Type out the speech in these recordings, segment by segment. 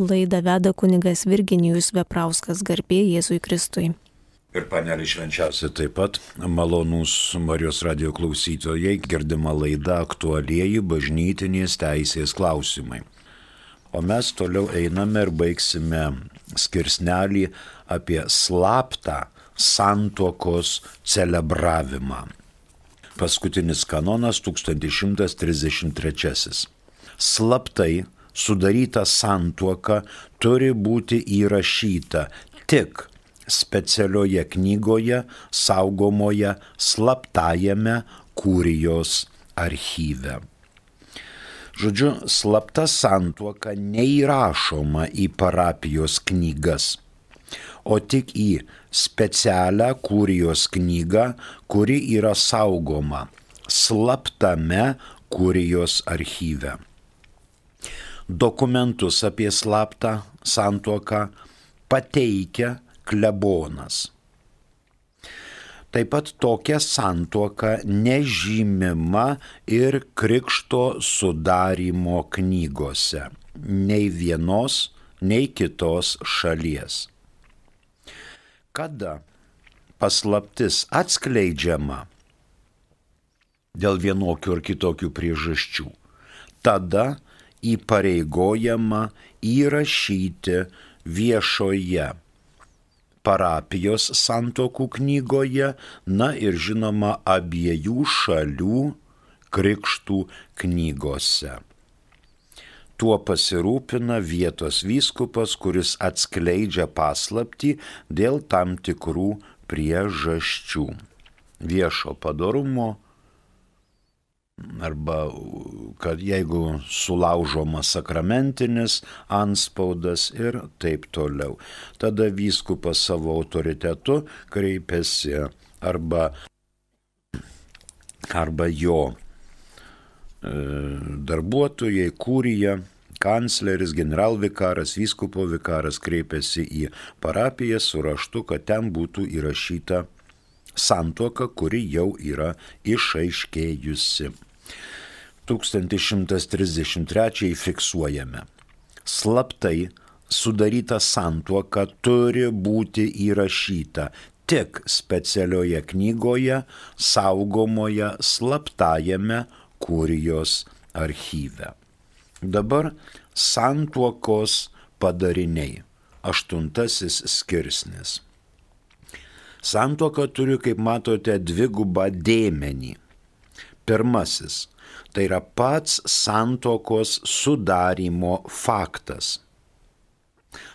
Laidą veda kunigas Virginijus Veprauskas garbė Jėzui Kristui. Ir panelį švenčiausia taip pat malonūs Marijos radio klausytojai girdima laida aktualieji bažnytinės teisės klausimai. O mes toliau einame ir baigsime skirsnelį apie slaptą santokos celebravimą. Paskutinis kanonas 1133. Slaptai sudaryta santuoka turi būti įrašyta tik specialioje knygoje saugomoje slaptajame kūrijos archyve. Žodžiu, slapta santuoka neįrašoma į parapijos knygas, o tik į specialią kūrijos knygą, kuri yra saugoma slaptame kūrijos archyve. Dokumentus apie slaptą santuoką pateikia klebonas. Taip pat tokia santuoka nežymima ir krikšto sudarimo knygose nei vienos, nei kitos šalies. Kada paslaptis atskleidžiama dėl vienokių ar kitokių priežasčių, tada įpareigojama įrašyti viešoje parapijos santokų knygoje, na ir žinoma abiejų šalių krikštų knygose. Tuo pasirūpina vietos vyskupas, kuris atskleidžia paslapti dėl tam tikrų priežasčių. Viešo padarumo, arba kad jeigu sulaužomas sakramentinis anspaudas ir taip toliau. Tada vyskupas savo autoritetu kreipiasi arba, arba jo e, darbuotojai, kūrija, kancleris, generalvikaras, vyskupo vikaras kreipiasi į parapiją su raštu, kad ten būtų įrašyta santuoka, kuri jau yra išaiškėjusi. 1133 fiksuojame. Slaptai sudaryta santuoka turi būti įrašyta tik specialioje knygoje, saugomoje slaptajame kurijos archyve. Dabar santuokos padariniai. Aštuntasis skirsnis. Santuoka turi, kaip matote, dvigubą dėmenį. Pirmasis tai yra pats santokos sudarimo faktas.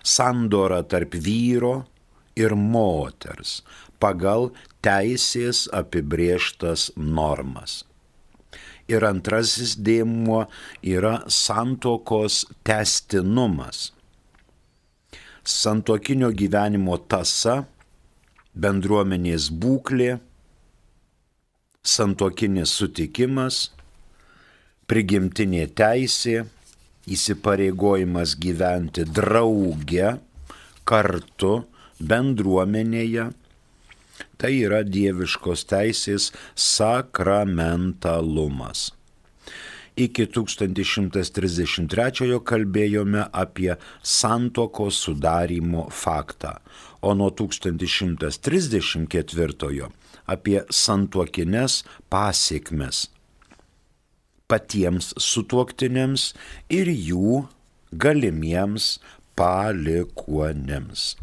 Sandora tarp vyro ir moters pagal teisės apibrieštas normas. Ir antrasis dėmuo yra santokos testinumas. Santokinio gyvenimo tasa, bendruomenės būklė, santokinis sutikimas, prigimtinė teisė, įsipareigojimas gyventi drauge, kartu, bendruomenėje. Tai yra dieviškos teisės sakramentalumas. Iki 1133 kalbėjome apie santoko sudarimo faktą, o nuo 1134 apie santuokinės pasiekmes patiems sutuoktiniams ir jų galimiems palikuonėms.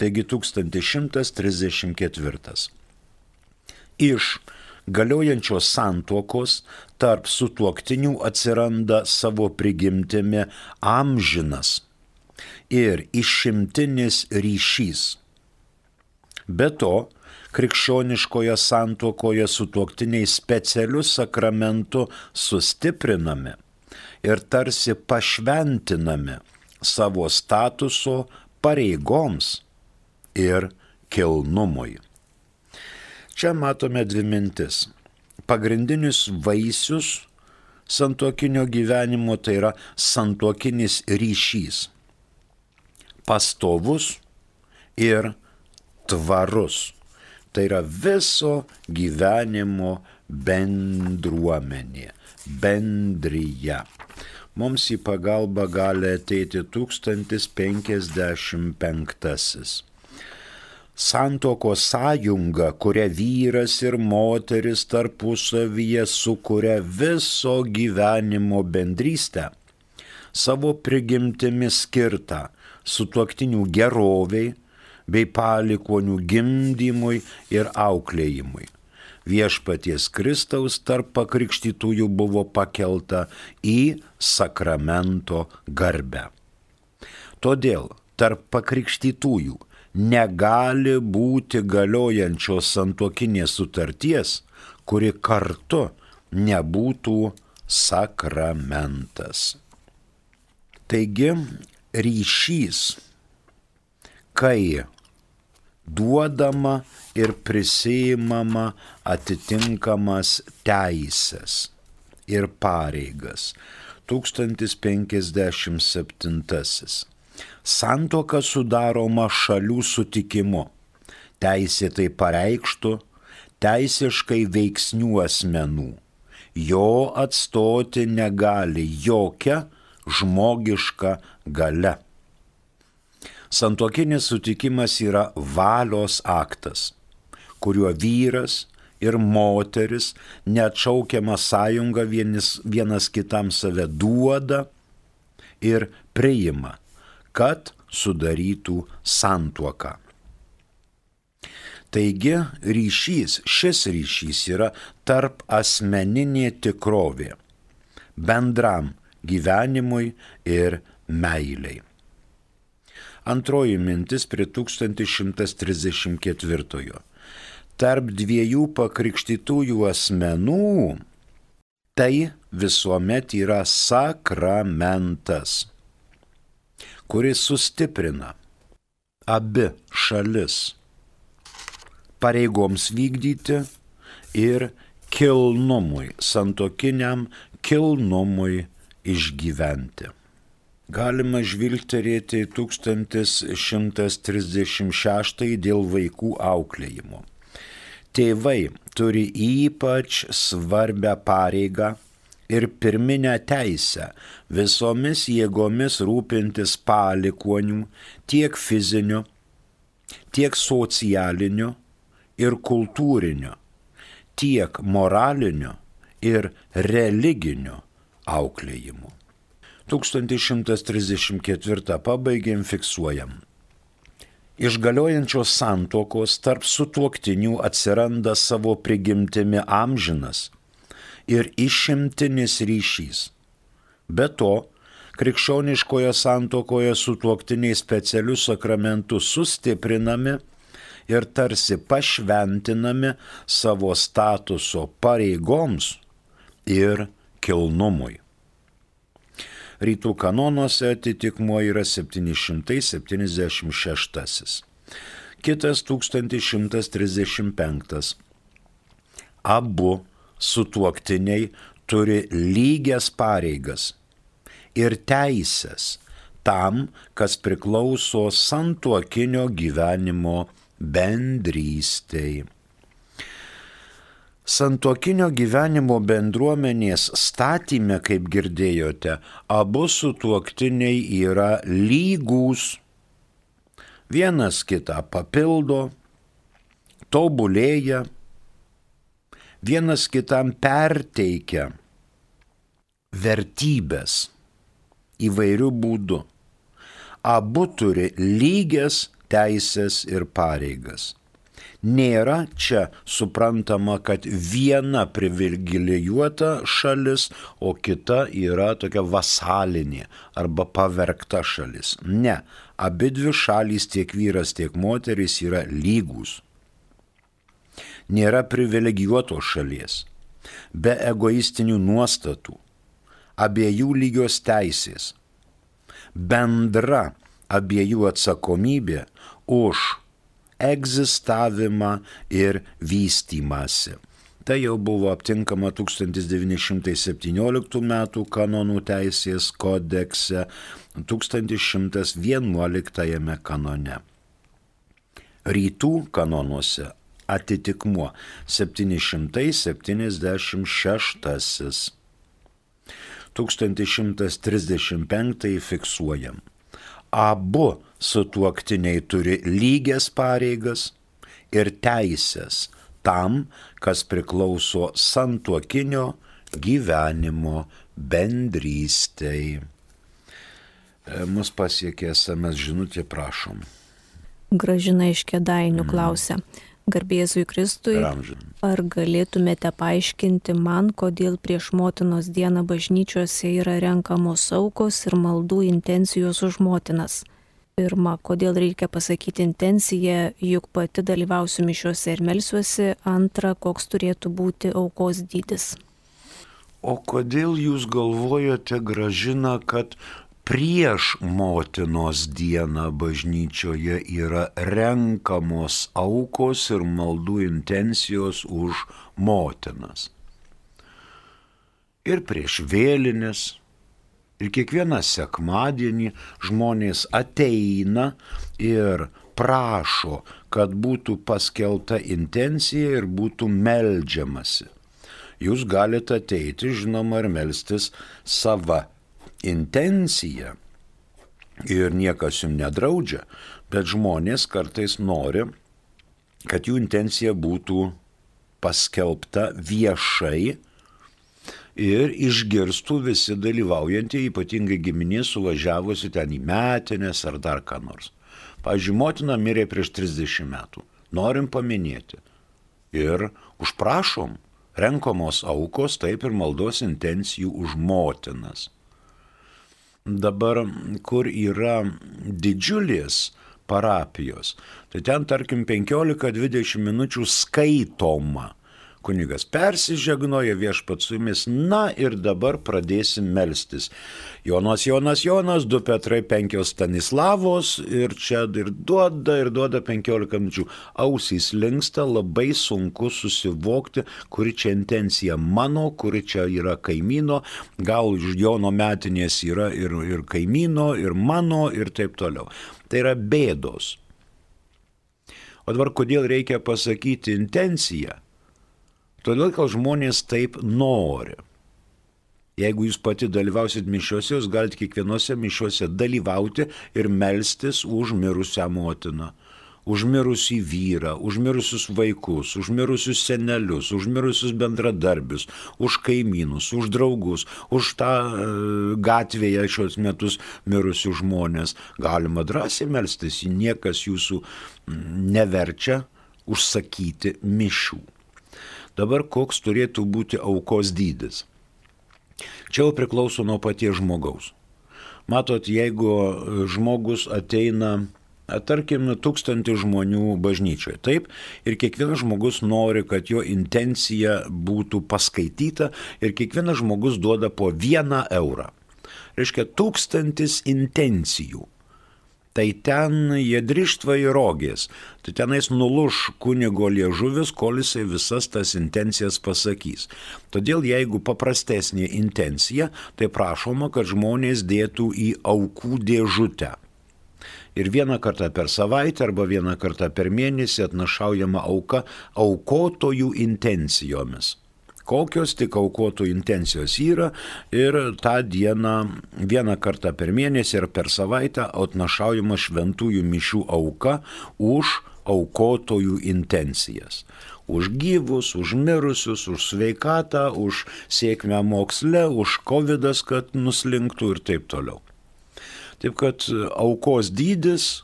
Taigi 1134. Iš galiojančios santuokos tarp sutuoktinių atsiranda savo prigimtimi amžinas ir išimtinis ryšys. Be to, krikščioniškoje santuokoje sutuoktiniai specialiu sakramentu sustiprinami ir tarsi pašventinami savo statuso pareigoms ir kilnumui. Čia matome dvi mintis. Pagrindinis vaisius santuokinio gyvenimo tai yra santuokinis ryšys. Pastovus ir tvarus tai yra viso gyvenimo bendruomenė, bendryje. mums į pagalbą gali ateiti 1055. Santoko sąjunga, kuria vyras ir moteris tarpusavyje sukuria viso gyvenimo bendrystę, savo prigimtimi skirtą sutuoktinių geroviai bei palikonių gimdymui ir auklėjimui viešpaties Kristaus tarp pakrikštytųjų buvo pakelta į sakramento garbę. Todėl tarp pakrikštytųjų negali būti galiojančios santokinės sutarties, kuri kartu nebūtų sakramentas. Taigi ryšys, kai duodama ir prisijimama atitinkamas teisės ir pareigas. 1057. Santoka sudaroma šalių sutikimu, teisėtai pareikštų, teisiškai veiksnių asmenų. Jo atstoti negali jokia žmogiška gale. Santokinis sutikimas yra valios aktas, kuriuo vyras ir moteris neatšaukiamą sąjungą vienis, vienas kitam save duoda ir priima, kad sudarytų santuoką. Taigi ryšys, šis ryšys yra tarp asmeninė tikrovė, bendram gyvenimui ir meiliai. Antroji mintis prie 1134. Tarp dviejų pakrikštytųjų asmenų tai visuomet yra sakramentas, kuris sustiprina abi šalis pareigoms vykdyti ir kilnumui, santokiniam kilnumui išgyventi galima žvilgterėti 1136 dėl vaikų auklėjimo. Tėvai turi ypač svarbę pareigą ir pirminę teisę visomis jėgomis rūpintis palikonių tiek fiziniu, tiek socialiniu ir kultūriniu, tiek moraliniu ir religiniu auklėjimu. 1134 pabaigėm fiksuojam. Iš galiojančios santokos tarp sutuoktinių atsiranda savo prigimtimi amžinas ir išimtinis ryšys. Be to, krikščioniškoje santokoje sutuoktiniai specialių sakramentų sustiprinami ir tarsi pašventinami savo statuso pareigoms ir kilnumui rytų kanonuose atitikmuo yra 776. Kitas 1135. Abu sutuoktiniai turi lygias pareigas ir teisės tam, kas priklauso santuokinio gyvenimo bendrystei. Santokinio gyvenimo bendruomenės statymė, kaip girdėjote, abu sutuoktiniai yra lygūs. Vienas kitą papildo, tobulėja, vienas kitam perteikia vertybės įvairių būdų. Abu turi lygias teisės ir pareigas nėra čia suprantama, kad viena privilegijuota šalis, o kita yra tokia vasalinė arba pavergta šalis. Ne, abi dvi šalys, tiek vyras, tiek moteris yra lygus. Nėra privilegijuotos šalies, be egoistinių nuostatų, abiejų lygios teisės, bendra abiejų atsakomybė už egzistavimą ir vystimąsi. Tai jau buvo aptinkama 1917 m. kanonų teisės kodekse 1111 kanone. Rytų kanonuose atitikmuo 776. 1135 fiksuojam. Abu sutuoktiniai turi lygias pareigas ir teisės tam, kas priklauso santuokinio gyvenimo bendrystei. E, mus pasiekė SMS žinutė, prašom. Gražina iš kėdainių mm. Garbėzui Kristui, ar galėtumėte paaiškinti man, kodėl prieš motinos dieną bažnyčiose yra renkamos aukos ir maldų intencijos už motinas? Pirma, kodėl reikia pasakyti intenciją, juk pati dalyvausiu mišiuose ir melsiuosi. Antra, koks turėtų būti aukos dydis. O kodėl jūs galvojate, gražina, kad prieš motinos dieną bažnyčioje yra renkamos aukos ir maldų intencijos už motinas. Ir prieš vėlinės, ir kiekvieną sekmadienį žmonės ateina ir prašo, kad būtų paskelta intencija ir būtų meldžiamasi. Jūs galite ateiti, žinoma, ir melstis savo intencija ir niekas jums nedraudžia, bet žmonės kartais nori, kad jų intencija būtų paskelbta viešai ir išgirstų visi dalyvaujantieji, ypatingai giminės suvažiavusi ten į metinės ar dar ką nors. Pavyzdžiui, motina mirė prieš 30 metų. Norim paminėti. Ir užprašom, renkamos aukos, taip ir maldos intencijų už motinas dabar, kur yra didžiulės parapijos, tai ten tarkim 15-20 minučių skaitoma Kunigas persižegnoja viešpat su jumis, na ir dabar pradėsim melstis. Jonas, Jonas, Jonas, du Petrai, penkios Stanislavos ir čia ir duoda, ir duoda penkiolika minučių. Ausys linksta, labai sunku susivokti, kuri čia intencija mano, kuri čia yra kaimyno, gal Jono metinės yra ir, ir kaimyno, ir mano, ir taip toliau. Tai yra bėdos. O dabar kodėl reikia pasakyti intenciją? Todėl, kad žmonės taip nori. Jeigu jūs pati dalyvausit mišiuose, jūs galite kiekvienose mišiuose dalyvauti ir melstis už mirusią motiną, už mirusį vyrą, už mirusius vaikus, už mirusius senelius, už mirusius bendradarbius, už kaimynus, už draugus, už tą e, gatvėje šios metus mirusius žmonės. Galima drąsiai melstis, niekas jūsų neverčia užsakyti mišių. Dabar koks turėtų būti aukos dydis? Čia jau priklauso nuo paties žmogaus. Matot, jeigu žmogus ateina, tarkim, tūkstantį žmonių bažnyčioje, taip, ir kiekvienas žmogus nori, kad jo intencija būtų paskaityta ir kiekvienas žmogus duoda po vieną eurą. Reiškia, tūkstantis intencijų tai ten jie drištva į rogės, tai tenais nuluš kunigo liežuvis, kol jisai visas tas intencijas pasakys. Todėl jeigu paprastesnė intencija, tai prašoma, kad žmonės dėtų į aukų dėžutę. Ir vieną kartą per savaitę arba vieną kartą per mėnesį atnašaujama auka aukotojų intencijomis kokios tik aukotų intencijos yra ir tą dieną vieną kartą per mėnesį ir per savaitę atnašaujama šventųjų mišių auka už aukotojų intencijas. Už gyvus, už mirusius, už sveikatą, už sėkmę moksle, už COVID, kad nuslinktų ir taip toliau. Taip kad aukos dydis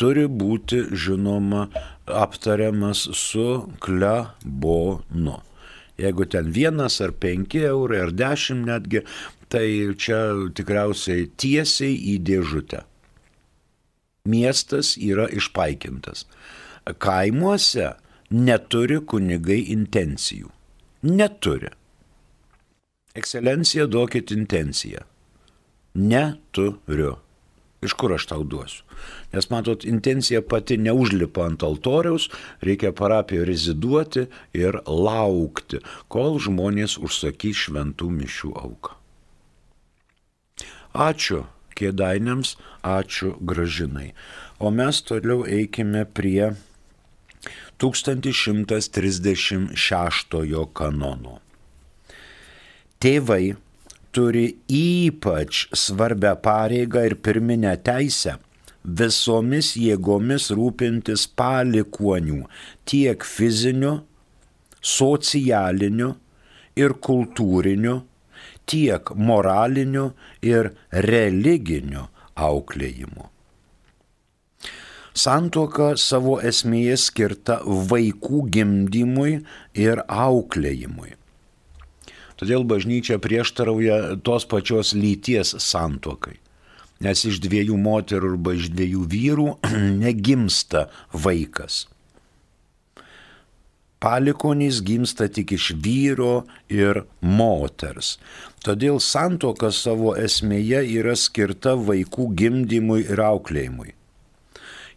turi būti, žinoma, aptariamas su klebonu. Jeigu ten vienas ar penki eurai ar dešimt netgi, tai čia tikriausiai tiesiai į dėžutę. Miestas yra išpaikintas. Kaimuose neturi kunigai intencijų. Neturi. Ekscelencija, duokit intenciją. Neturiu. Iš kur aš tau duosiu? Nes matot, intencija pati neužlipa ant altoriaus, reikia parapijoje reziduoti ir laukti, kol žmonės užsakys šventų mišių auką. Ačiū kėdainiams, ačiū gražinai. O mes toliau eikime prie 1136 kanono. Tėvai turi ypač svarbę pareigą ir pirminę teisę visomis jėgomis rūpintis palikuonių tiek fiziniu, socialiniu ir kultūriniu, tiek moraliniu ir religiniu auklėjimu. Santuoka savo esmėje skirta vaikų gimdymui ir auklėjimui. Todėl bažnyčia prieštarauja tos pačios lyties santuokai. Nes iš dviejų moterų arba iš dviejų vyrų negimsta vaikas. Palikonys gimsta tik iš vyro ir moters. Todėl santoka savo esmėje yra skirta vaikų gimdymui ir auklėjimui.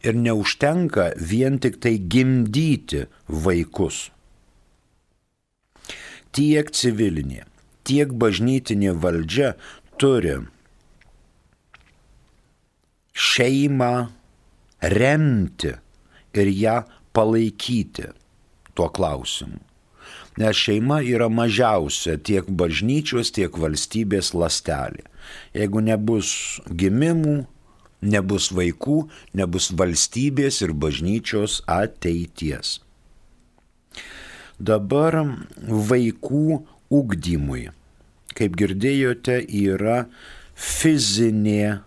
Ir neužtenka vien tik tai gimdyti vaikus tiek civilinė, tiek bažnytinė valdžia turi šeimą remti ir ją palaikyti tuo klausimu. Nes šeima yra mažiausia tiek bažnyčios, tiek valstybės lastelė. Jeigu nebus gimimų, nebus vaikų, nebus valstybės ir bažnyčios ateities. Dabar vaikų ugdymui, kaip girdėjote, yra fizinė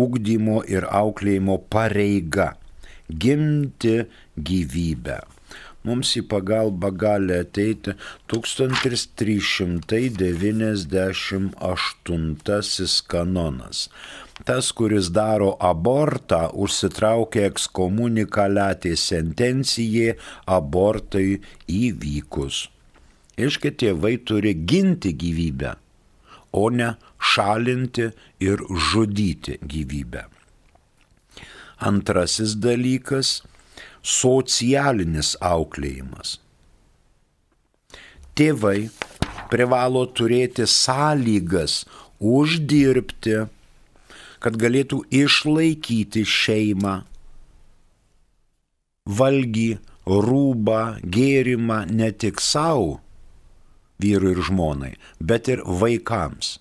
ugdymo ir auklėjimo pareiga - gimti gyvybę. Mums į pagalbą gali ateiti 1398 kanonas tas, kuris daro abortą, užsitraukia ekskomunikaliatė sentencijai abortai įvykus. Iškia tėvai turi ginti gyvybę, o ne šalinti ir žudyti gyvybę. Antrasis dalykas - socialinis auklėjimas. Tėvai privalo turėti sąlygas uždirbti kad galėtų išlaikyti šeimą, valgy, rūbą, gėrimą ne tik savo, vyrui ir žmonai, bet ir vaikams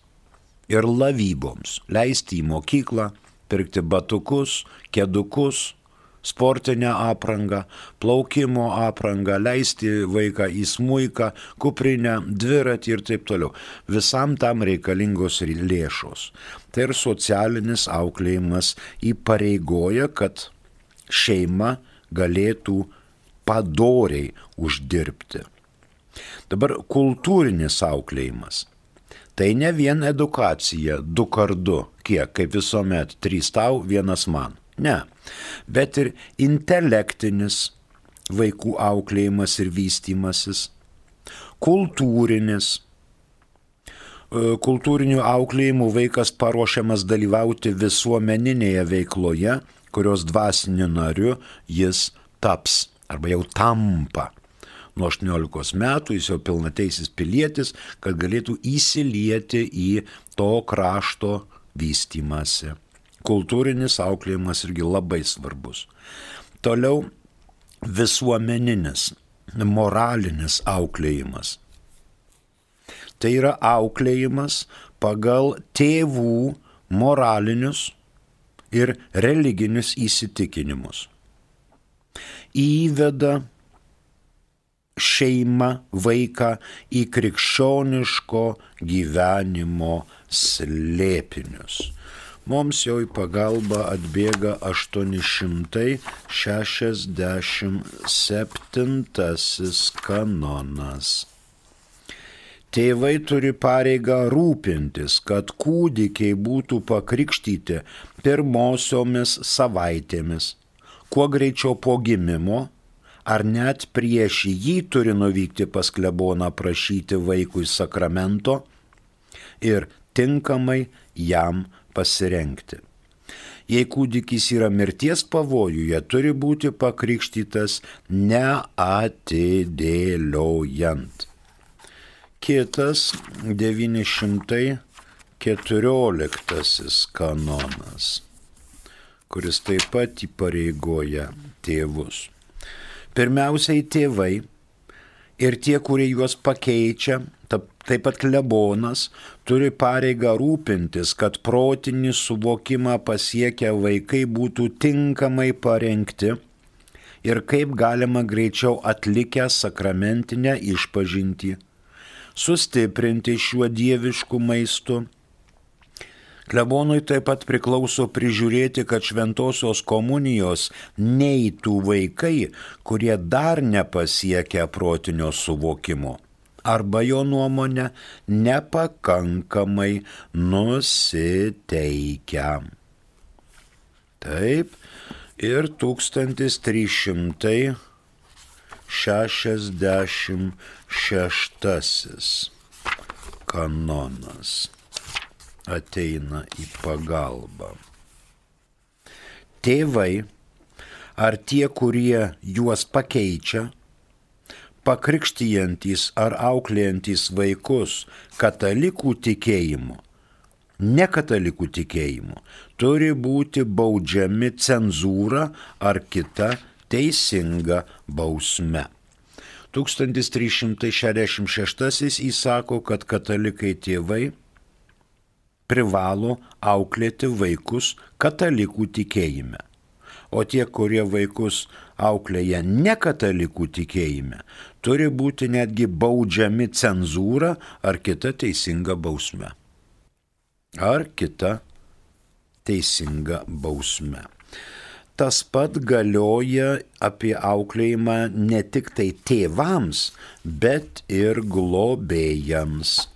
ir lavyboms, leisti į mokyklą, pirkti batukus, kedukus, sportinę aprangą, plaukimo aprangą, leisti vaiką į smūką, kuprinę, dviratį ir taip toliau. Visam tam reikalingos lėšos. Tai ir socialinis auklėjimas įpareigoja, kad šeima galėtų padoriai uždirbti. Dabar kultūrinis auklėjimas. Tai ne vien edukacija, du kartu, kiek, kaip visuomet, trys tau, vienas man. Ne. Bet ir intelektinis vaikų auklėjimas ir vystimasis, kultūrinis. E, kultūriniu auklėjimu vaikas paruošiamas dalyvauti visuomeninėje veikloje, kurios dvasiniu nariu jis taps arba jau tampa. Nuo 18 metų jis jau pilnateisis pilietis, kad galėtų įsilieti į to krašto vystimąsi kultūrinis auklėjimas irgi labai svarbus. Toliau visuomeninis, moralinis auklėjimas. Tai yra auklėjimas pagal tėvų moralinius ir religinius įsitikinimus. Įveda šeimą, vaiką į krikščioniško gyvenimo slėpinius mums jau į pagalbą atbėga 867 kanonas. Tėvai turi pareigą rūpintis, kad kūdikiai būtų pakrikštyti pirmosiomis savaitėmis, kuo greičiau po gimimo, ar net prieš jį turi nuvykti pas kleboną prašyti vaikui sakramento ir tinkamai jam pasirenkti. Jei kūdikis yra mirties pavojuje, turi būti pakrikštytas neatidėliojant. Kitas 914 kanonas, kuris taip pat įpareigoja tėvus. Pirmiausiai tėvai ir tie, kurie juos pakeičia, Taip pat klebonas turi pareigą rūpintis, kad protinį suvokimą pasiekę vaikai būtų tinkamai parengti ir kaip galima greičiau atlikę sakramentinę išpažinti, sustiprinti šiuo dievišku maistu. Klebonui taip pat priklauso prižiūrėti, kad šventosios komunijos neįtų vaikai, kurie dar nepasiekia protinio suvokimo arba jo nuomonė nepakankamai nusiteikę. Taip, ir 1366 kanonas ateina į pagalbą. Tėvai ar tie, kurie juos pakeičia, pakrikštijantys ar auklėjantys vaikus katalikų tikėjimu, ne katalikų tikėjimu, turi būti baudžiami cenzūra ar kita teisinga bausme. 1366 įsako, kad katalikai tėvai privalo auklėti vaikus katalikų tikėjime. O tie, kurie vaikus auklėja ne katalikų tikėjime, turi būti netgi baudžiami cenzūra ar kita teisinga bausme. Ar kita teisinga bausme. Tas pat galioja apie auklėjimą ne tik tai tėvams, bet ir globėjams.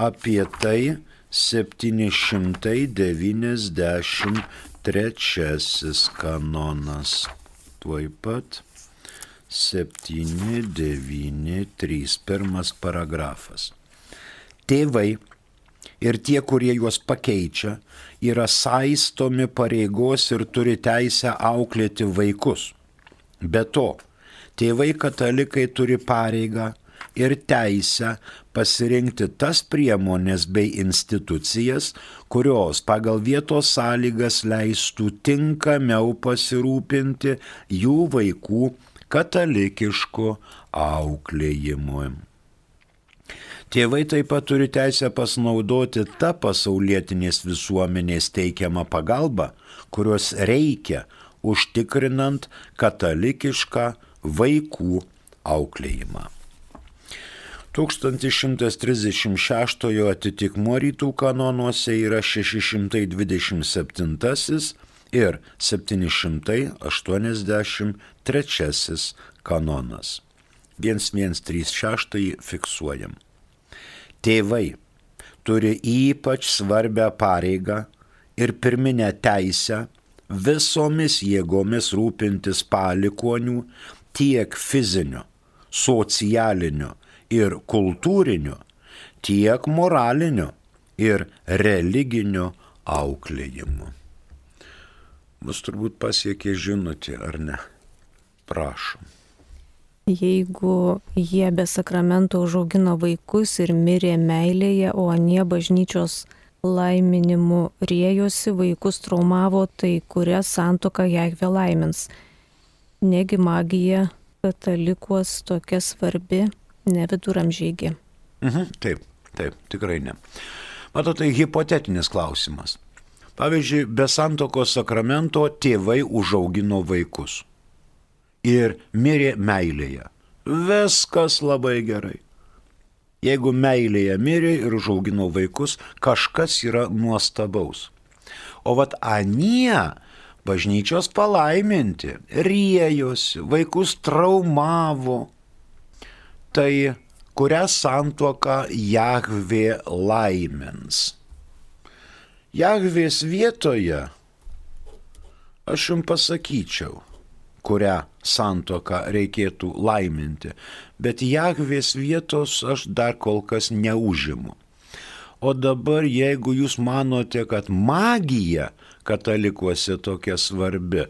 Apie tai 790 trečiasis kanonas. Tuoj pat 7, 9, 3, pirmas paragrafas. Tėvai ir tie, kurie juos pakeičia, yra saistomi pareigos ir turi teisę auklėti vaikus. Be to, tėvai katalikai turi pareigą ir teisę pasirinkti tas priemonės bei institucijas, kurios pagal vietos sąlygas leistų tinkamiau pasirūpinti jų vaikų katalikišku auklėjimu. Tėvai taip pat turi teisę pasinaudoti tą pasaulietinės visuomenės teikiamą pagalbą, kurios reikia užtikrinant katalikišką vaikų auklėjimą. 1136 atitikmuo rytų kanonuose yra 627 ir 783 kanonas. 1136 fiksuojam. Tėvai turi ypač svarbę pareigą ir pirminę teisę visomis jėgomis rūpintis palikonių tiek fiziniu, socialiniu ir kultūriniu, tiek moraliniu ir religiniu auklėjimu. Mus turbūt pasiekė žinutė, ar ne? Prašom. Jeigu jie be sakramento užaugino vaikus ir mirė meilėje, o anie bažnyčios laiminimu rėjosi, vaikus traumavo, tai kurią santoką Jahve laimins. Negi magija katalikuos tokia svarbi, ne viduramžygi. Mhm, taip, taip, tikrai ne. Matot, tai hipotetinis klausimas. Pavyzdžiui, be santokos sakramento tėvai užaugino vaikus ir mirė meilėje. Viskas labai gerai. Jeigu meilėje mirė ir užaugino vaikus, kažkas yra nuostabaus. O vat anie bažnyčios palaiminti, riejosi, vaikus traumavo, tai kurią santuoką Jahvė laimins. Jahvės vietoje aš jums pasakyčiau, kurią santoką reikėtų laiminti, bet Jahvės vietos aš dar kol kas neužimu. O dabar, jeigu jūs manote, kad magija katalikuose tokia svarbi,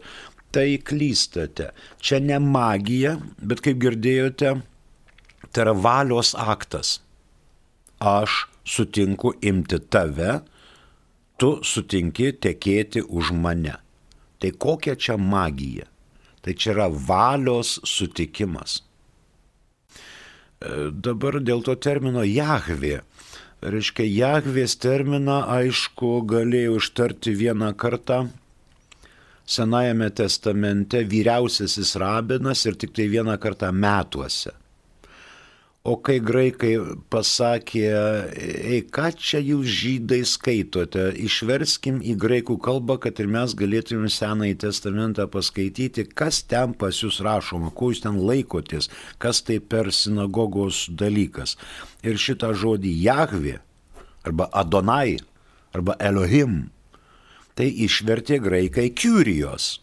tai klystate. Čia ne magija, bet kaip girdėjote, tai yra valios aktas. Aš sutinku imti tave, tu sutinki tekėti už mane. Tai kokia čia magija? Tai čia yra valios sutikimas. dabar dėl to termino Jahvė. Reiškia, Jahvės terminą, aišku, galėjau ištarti vieną kartą Senajame testamente vyriausiasis rabinas ir tik tai vieną kartą metuose. O kai graikai pasakė, ei, ką čia jūs žydai skaitote, išverskim į graikų kalbą, kad ir mes galėtume Senąjį testamentą paskaityti, kas ten pas jūs rašoma, ko jūs ten laikotės, kas tai per sinagogos dalykas. Ir šitą žodį Jahvi, arba Adonai, arba Elohim, tai išvertė graikai Kyrijos.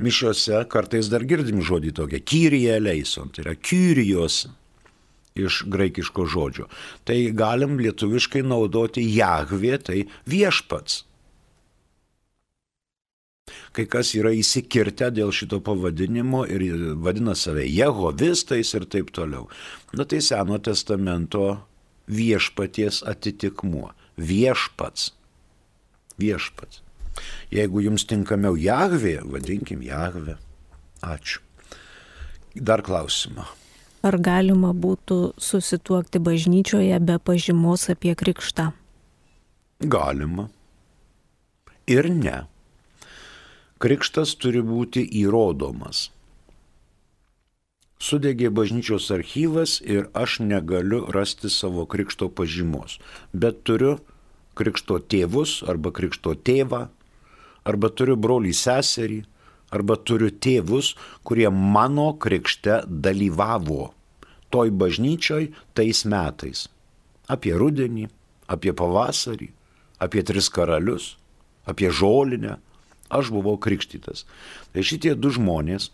Mišiuose kartais dar girdim žodį tokią - Kyrija leison, tai yra Kyrijos iš graikiško žodžio. Tai galim lietuviškai naudoti Jahvė, tai viešpats. Kai kas yra įsikirtę dėl šito pavadinimo ir vadina save Jehovistais ir taip toliau. Na tai Seno testamento viešpaties atitikmuo. Viešpats. Viešpats. Jeigu jums tinkamiau Jahvė, vadinkim Jahvė. Ačiū. Dar klausimą. Ar galima būtų susituokti bažnyčioje be pažymos apie krikštą? Galima. Ir ne. Krikštas turi būti įrodomas. Sudegė bažnyčios archyvas ir aš negaliu rasti savo krikšto pažymos, bet turiu krikšto tėvus arba krikšto tėvą arba turiu brolį seserį, arba turiu tėvus, kurie mano krikšte dalyvavo toj bažnyčioj tais metais. Apie rudenį, apie pavasarį, apie tris karalius, apie žolinę. Aš buvau krikštytas. Tai šitie du žmonės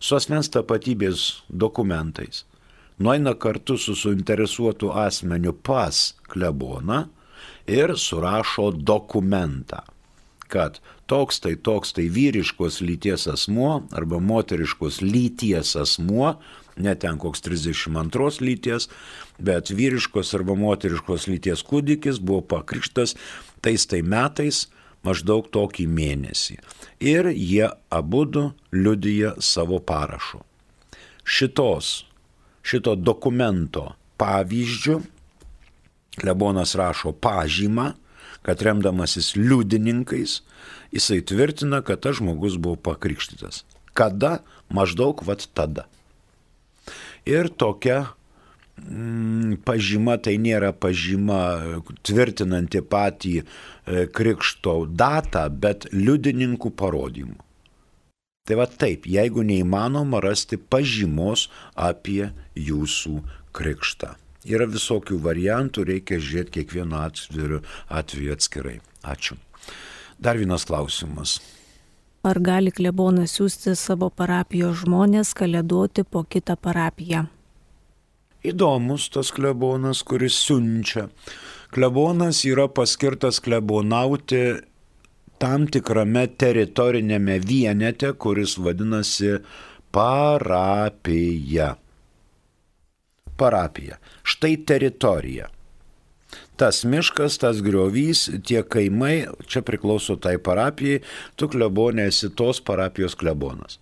su asmens tapatybės dokumentais nueina kartu su suinteresuotu asmeniu pas kleboną ir surašo dokumentą kad toks tai toks tai vyriškos lyties asmuo arba moteriškos lyties asmuo, ne ten koks 32 lyties, bet vyriškos arba moteriškos lyties kūdikis buvo pakrikštas tais tai metais maždaug tokį mėnesį. Ir jie abu liudyja savo parašu. Šitos, šito dokumento pavyzdžių Klebonas rašo pažymą, kad remdamasis liudininkais, jisai tvirtina, kad tas žmogus buvo pakrikštytas. Kada? Maždaug vat tada. Ir tokia mm, pažyma tai nėra pažyma tvirtinanti patį e, krikšto datą, bet liudininkų parodymų. Tai va taip, jeigu neįmanoma rasti pažymos apie jūsų krikštą. Yra visokių variantų, reikia žiūrėti kiekvieno atveju, atveju atskirai. Ačiū. Dar vienas klausimas. Ar gali klebonas siūsti savo parapijos žmonės kalėdoti po kitą parapiją? Įdomus tas klebonas, kuris siunčia. Klebonas yra paskirtas klebonauti tam tikrame teritorinėme vienete, kuris vadinasi parapija parapija. Štai teritorija. Tas miškas, tas griovys, tie kaimai, čia priklauso tai parapijai, tu klebonė esi tos parapijos klebonas.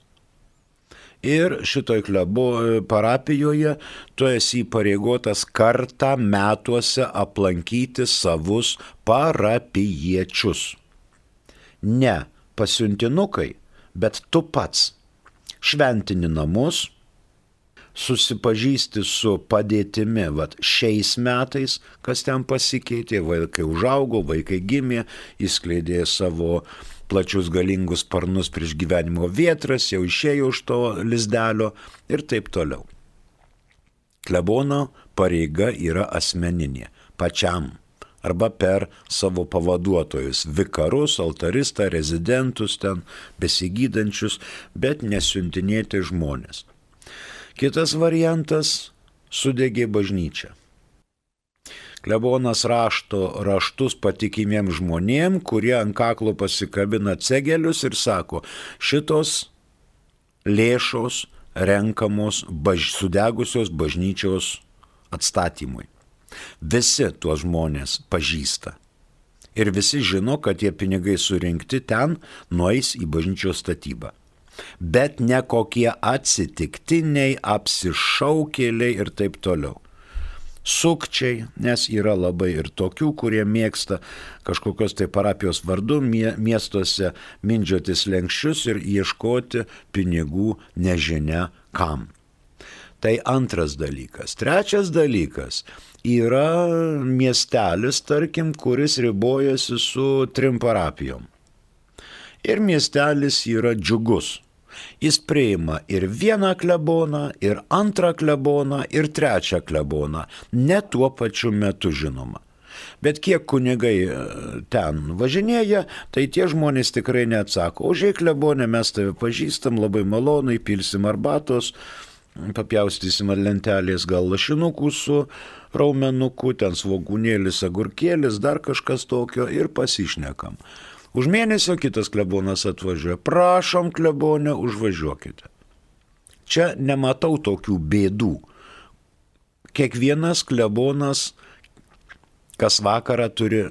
Ir šitoj klebo parapijoje tu esi pareigotas kartą metuose aplankyti savus parapiečius. Ne pasiuntinukai, bet tu pats šventini namus, susipažįsti su padėtimi, vat šiais metais, kas ten pasikeitė, vaikai užaugo, vaikai gimė, įskleidė savo plačius galingus sparnus prieš gyvenimo vietras, jau išėjo iš to lizdelio ir taip toliau. Klebono pareiga yra asmeninė, pačiam arba per savo pavaduotojus, vikarus, altaristą, rezidentus ten besigydančius, bet nesiuntinėti žmonės. Kitas variantas - sudegė bažnyčia. Klebonas rašto raštus patikimiem žmonėm, kurie ant kaklo pasikabina cegelius ir sako, šitos lėšos renkamos baž, sudegusios bažnyčios atstatymui. Visi tuos žmonės pažįsta. Ir visi žino, kad tie pinigai surinkti ten nueis į bažnyčios statybą. Bet ne kokie atsitiktiniai, apsišaukėliai ir taip toliau. Sukčiai, nes yra labai ir tokių, kurie mėgsta kažkokios tai parapijos vardu miestuose mindžiotis lenkščius ir ieškoti pinigų nežinia kam. Tai antras dalykas. Trečias dalykas yra miestelis, tarkim, kuris ribojasi su trim parapijom. Ir miestelis yra džiugus. Jis priima ir vieną kleboną, ir antrą kleboną, ir trečią kleboną. Ne tuo pačiu metu žinoma. Bet kiek kunigai e, ten važinėja, tai tie žmonės tikrai neatsako. Užėjai klebonė, mes tave pažįstam, labai malonai, pilsim arbatos, papjaustysim ant lentelės gal lašinukų su raumenuku, ten svogūnėlis, agurkėlis, dar kažkas tokio ir pasišnekam. Už mėnesio kitas klebonas atvažiuoja. Prašom klebonę, užvažiuokite. Čia nematau tokių bėdų. Kiekvienas klebonas kas vakarą turi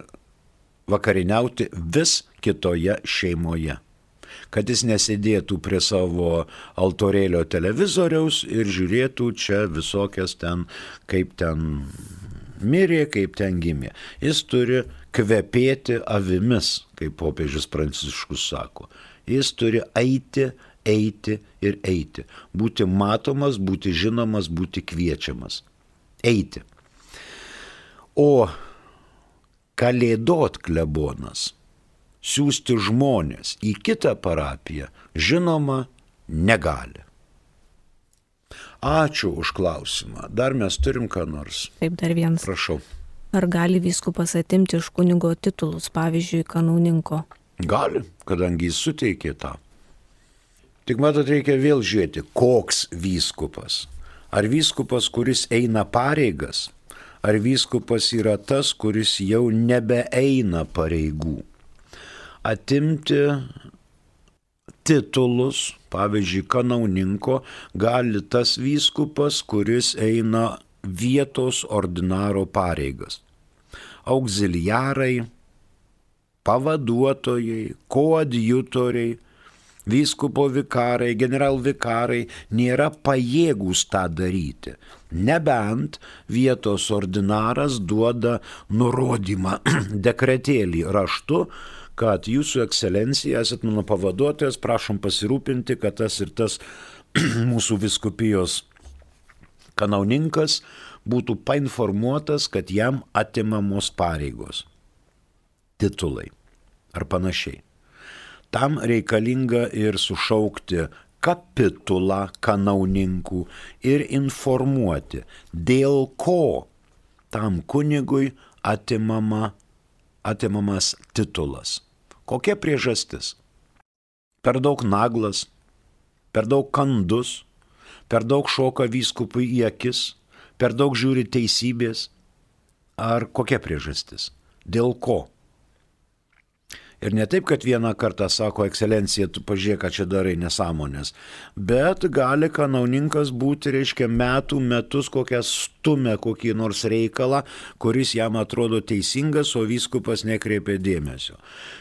vakariniauti vis kitoje šeimoje kad jis nesėdėtų prie savo altorėlio televizoriaus ir žiūrėtų čia visokias ten, kaip ten mirė, kaip ten gimė. Jis turi kvepėti avimis, kaip popiežius Pranciškus sako. Jis turi eiti, eiti ir eiti. Būti matomas, būti žinomas, būti kviečiamas. Eiti. O kalėdot klebonas siūsti žmonės į kitą parapiją, žinoma, negali. Ačiū už klausimą. Dar mes turim ką nors. Taip, dar vienas. Prašau. Ar gali vyskupas atimti iš kunigo titulus, pavyzdžiui, kanauninko? Gali, kadangi jis suteikė tą. Tik matot, reikia vėl žiūrėti, koks vyskupas. Ar vyskupas, kuris eina pareigas, ar vyskupas yra tas, kuris jau nebeeina pareigų atimti titulus, pavyzdžiui, kanauninko, gali tas vyskupas, kuris eina vietos ordinaro pareigas. Auxiliarai, pavaduotojai, koadjutoriai, vyskupo vikarai, generalvikarai nėra pajėgūs tą daryti. Nebent vietos ordinaras duoda nurodymą dekretėlį raštu, kad jūsų ekscelencija esat mano pavaduotojas, prašom pasirūpinti, kad tas ir tas mūsų viskupijos kanauninkas būtų painformuotas, kad jam atimamos pareigos, titulai ar panašiai. Tam reikalinga ir sušaukti kapitulą kanauninkų ir informuoti, dėl ko tam kunigui atimama, atimamas titulas. Kokia priežastis? Per daug naglas, per daug kandus, per daug šoka vyskupui į akis, per daug žiūri teisybės. Ar kokia priežastis? Dėl ko? Ir ne taip, kad vieną kartą sako, ekscelencija, tu pažiūrėk, ką čia darai nesąmonės, bet gali kanauninkas būti, reiškia, metų metus kokią stumę kokį nors reikalą, kuris jam atrodo teisingas, o vyskupas nekreipia dėmesio.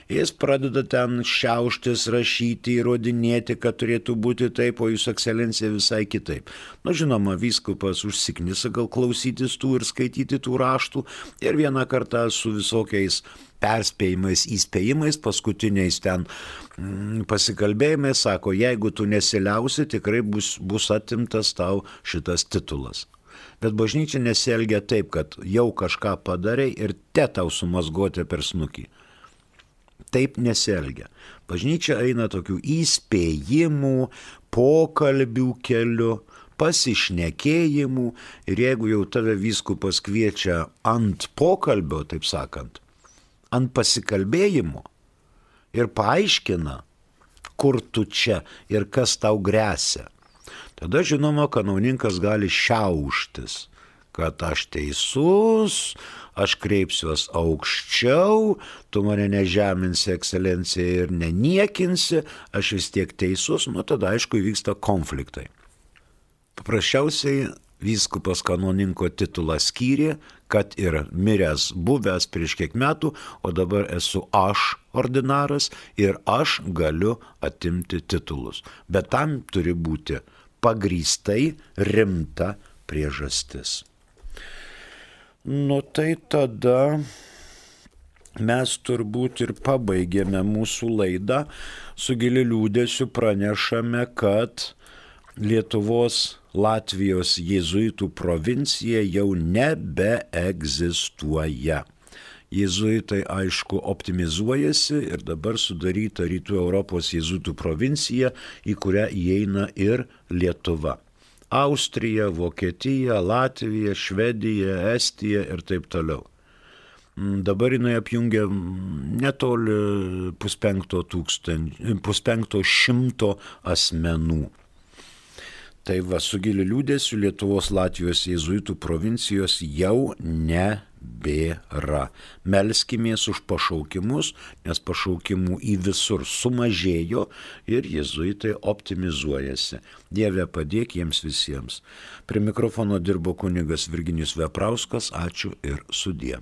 Jis pradeda ten šiauštis, rašyti, įrodinėti, kad turėtų būti taip, o jūsų ekscelencija visai kitaip. Na, žinoma, vyskupas užsiknisa gal klausytis tų ir skaityti tų raštų ir vieną kartą su visokiais perspėjimais, įspėjimais, paskutiniais ten mm, pasikalbėjimais, sako, jeigu tu nesiliausi, tikrai bus, bus atimtas tau šitas titulas. Bet bažnyčia nesielgia taip, kad jau kažką padarai ir te tau sumasguoti per snukį. Taip nesielgia. Bažnyčia eina tokių įspėjimų, pokalbių keliu, pasišnekėjimų ir jeigu jau tave vyskupas kviečia ant pokalbio, taip sakant, ant pasikalbėjimo ir paaiškina, kur tu čia ir kas tau grėsia. Tada žinoma, kanauninkas gali šiauštis, kad aš teisus, aš kreipsiuos aukščiau, tu mane nežeminsi ekscelencija ir neniekinsi, aš vis tiek teisus, nu tada aišku įvyksta konfliktai. Paprasčiausiai vyskupas kanoninko titulą skyrė, kad ir miręs buvęs prieš kiek metų, o dabar esu aš ordinaras ir aš galiu atimti titulus. Bet tam turi būti pagrystai rimta priežastis. Nu tai tada mes turbūt ir pabaigėme mūsų laidą, su giliu liūdėsiu pranešame, kad Lietuvos Latvijos jėzuitų provincija jau nebeegzistuoja. Jėzuitai aišku optimizuojasi ir dabar sudaryta Rytų Europos jėzuitų provincija, į kurią įeina ir Lietuva. Austrija, Vokietija, Latvija, Švedija, Estija ir taip toliau. Mm, dabar jinai apjungia mm, netoli puspenkto, puspenkto šimto asmenų. Tai va, su giliu liūdėsiu Lietuvos Latvijos jėzuitų provincijos jau nebėra. Melskimės už pašaukimus, nes pašaukimų į visur sumažėjo ir jėzuitai optimizuojasi. Dieve padėk jiems visiems. Prie mikrofono dirbo kunigas Virginijus Veprauskas. Ačiū ir sudie.